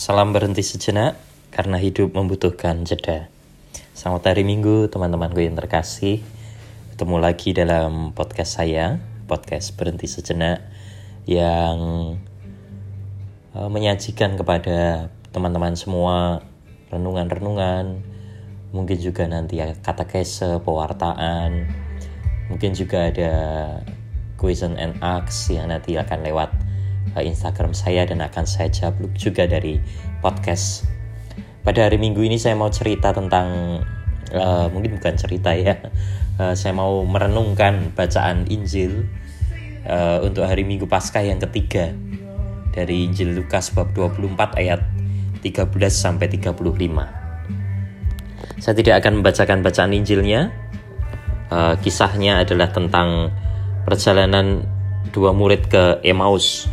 Salam berhenti sejenak karena hidup membutuhkan jeda. Selamat hari Minggu teman-temanku yang terkasih. Ketemu lagi dalam podcast saya, podcast berhenti sejenak yang uh, menyajikan kepada teman-teman semua renungan-renungan, mungkin juga nanti kata kese, pewartaan, mungkin juga ada question and ask yang nanti akan lewat Instagram saya dan akan saya jawab juga dari podcast. Pada hari Minggu ini saya mau cerita tentang uh, mungkin bukan cerita ya. Uh, saya mau merenungkan bacaan Injil uh, untuk hari Minggu Paskah yang ketiga dari Injil Lukas bab 24 ayat 13 sampai 35. Saya tidak akan membacakan bacaan Injilnya. Uh, kisahnya adalah tentang perjalanan dua murid ke Emmaus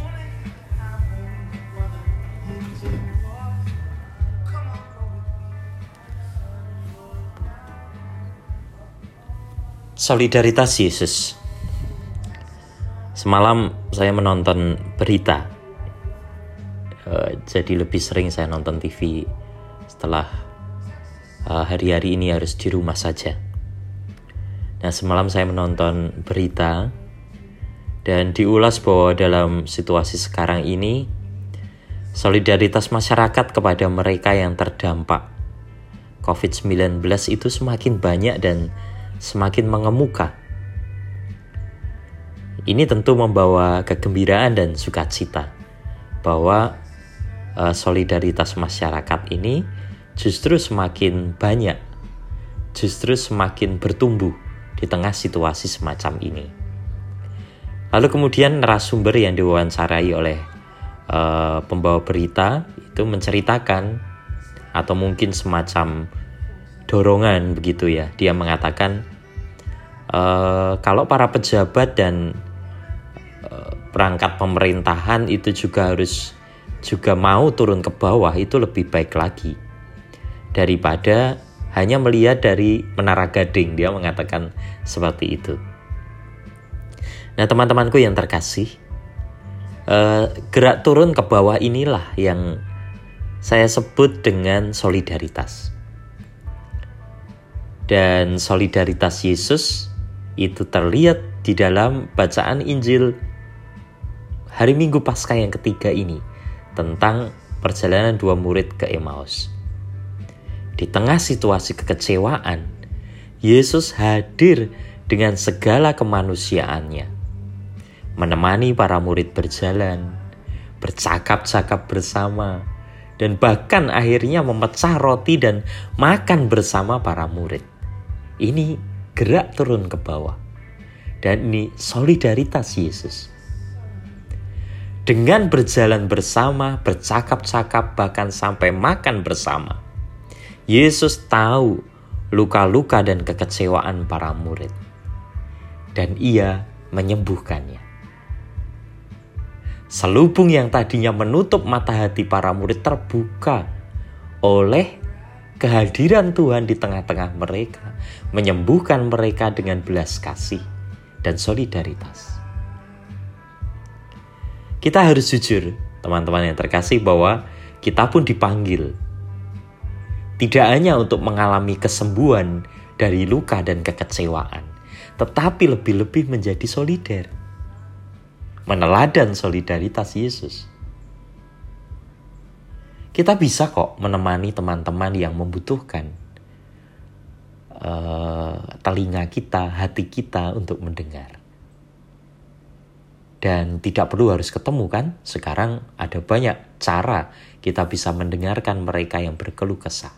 Solidaritas Yesus. Semalam saya menonton berita, uh, jadi lebih sering saya nonton TV setelah eh, hari-hari ini harus di rumah saja. Nah, semalam saya menonton berita dan diulas bahwa dalam situasi sekarang ini solidaritas masyarakat kepada mereka yang terdampak COVID-19 itu semakin banyak dan semakin mengemuka. Ini tentu membawa kegembiraan dan sukacita bahwa uh, solidaritas masyarakat ini justru semakin banyak, justru semakin bertumbuh di tengah situasi semacam ini. Lalu kemudian narasumber yang diwawancarai oleh uh, pembawa berita itu menceritakan atau mungkin semacam dorongan begitu ya. Dia mengatakan uh, kalau para pejabat dan uh, perangkat pemerintahan itu juga harus juga mau turun ke bawah itu lebih baik lagi daripada hanya melihat dari menara gading dia mengatakan seperti itu. Nah teman-temanku yang terkasih uh, gerak turun ke bawah inilah yang saya sebut dengan solidaritas. Dan solidaritas Yesus itu terlihat di dalam bacaan Injil hari Minggu Paskah yang ketiga ini tentang perjalanan dua murid ke Emmaus. Di tengah situasi kekecewaan, Yesus hadir dengan segala kemanusiaannya. Menemani para murid berjalan, bercakap-cakap bersama, dan bahkan akhirnya memecah roti dan makan bersama para murid. Ini gerak turun ke bawah. Dan ini solidaritas Yesus. Dengan berjalan bersama, bercakap-cakap, bahkan sampai makan bersama. Yesus tahu luka-luka dan kekecewaan para murid. Dan ia menyembuhkannya. Selubung yang tadinya menutup mata hati para murid terbuka oleh kehadiran Tuhan di tengah-tengah mereka, menyembuhkan mereka dengan belas kasih dan solidaritas. Kita harus jujur, teman-teman yang terkasih, bahwa kita pun dipanggil tidak hanya untuk mengalami kesembuhan dari luka dan kekecewaan, tetapi lebih-lebih menjadi solider, meneladan solidaritas Yesus. Kita bisa kok menemani teman-teman yang membutuhkan uh, telinga kita, hati kita untuk mendengar. Dan tidak perlu harus ketemu kan? Sekarang ada banyak cara kita bisa mendengarkan mereka yang berkeluh kesah.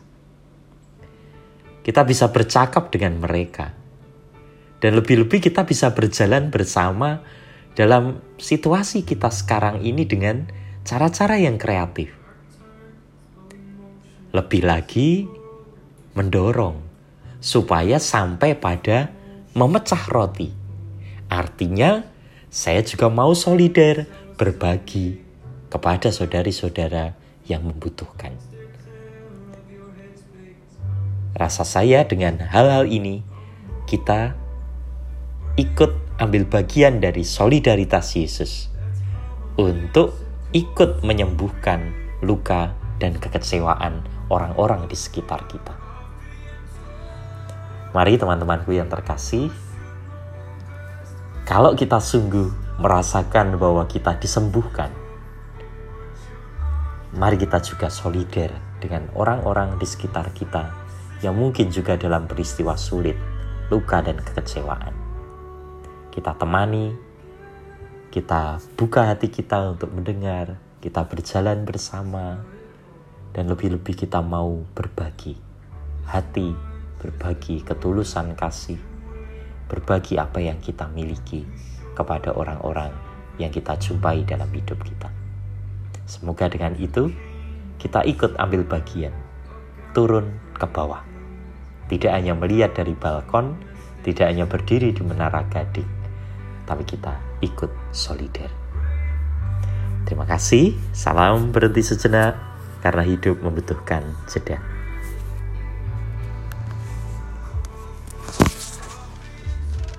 Kita bisa bercakap dengan mereka. Dan lebih-lebih kita bisa berjalan bersama dalam situasi kita sekarang ini dengan cara-cara yang kreatif lebih lagi mendorong supaya sampai pada memecah roti. Artinya, saya juga mau solider berbagi kepada saudari-saudara yang membutuhkan. Rasa saya dengan hal-hal ini, kita ikut ambil bagian dari solidaritas Yesus untuk ikut menyembuhkan luka dan kekecewaan orang-orang di sekitar kita. Mari teman-temanku yang terkasih, kalau kita sungguh merasakan bahwa kita disembuhkan, mari kita juga solider dengan orang-orang di sekitar kita yang mungkin juga dalam peristiwa sulit, luka, dan kekecewaan. Kita temani, kita buka hati kita untuk mendengar, kita berjalan bersama, dan lebih-lebih kita mau berbagi hati, berbagi ketulusan kasih, berbagi apa yang kita miliki kepada orang-orang yang kita jumpai dalam hidup kita. Semoga dengan itu kita ikut ambil bagian, turun ke bawah. Tidak hanya melihat dari balkon, tidak hanya berdiri di menara gading, tapi kita ikut solider. Terima kasih, salam berhenti sejenak karena hidup membutuhkan jeda.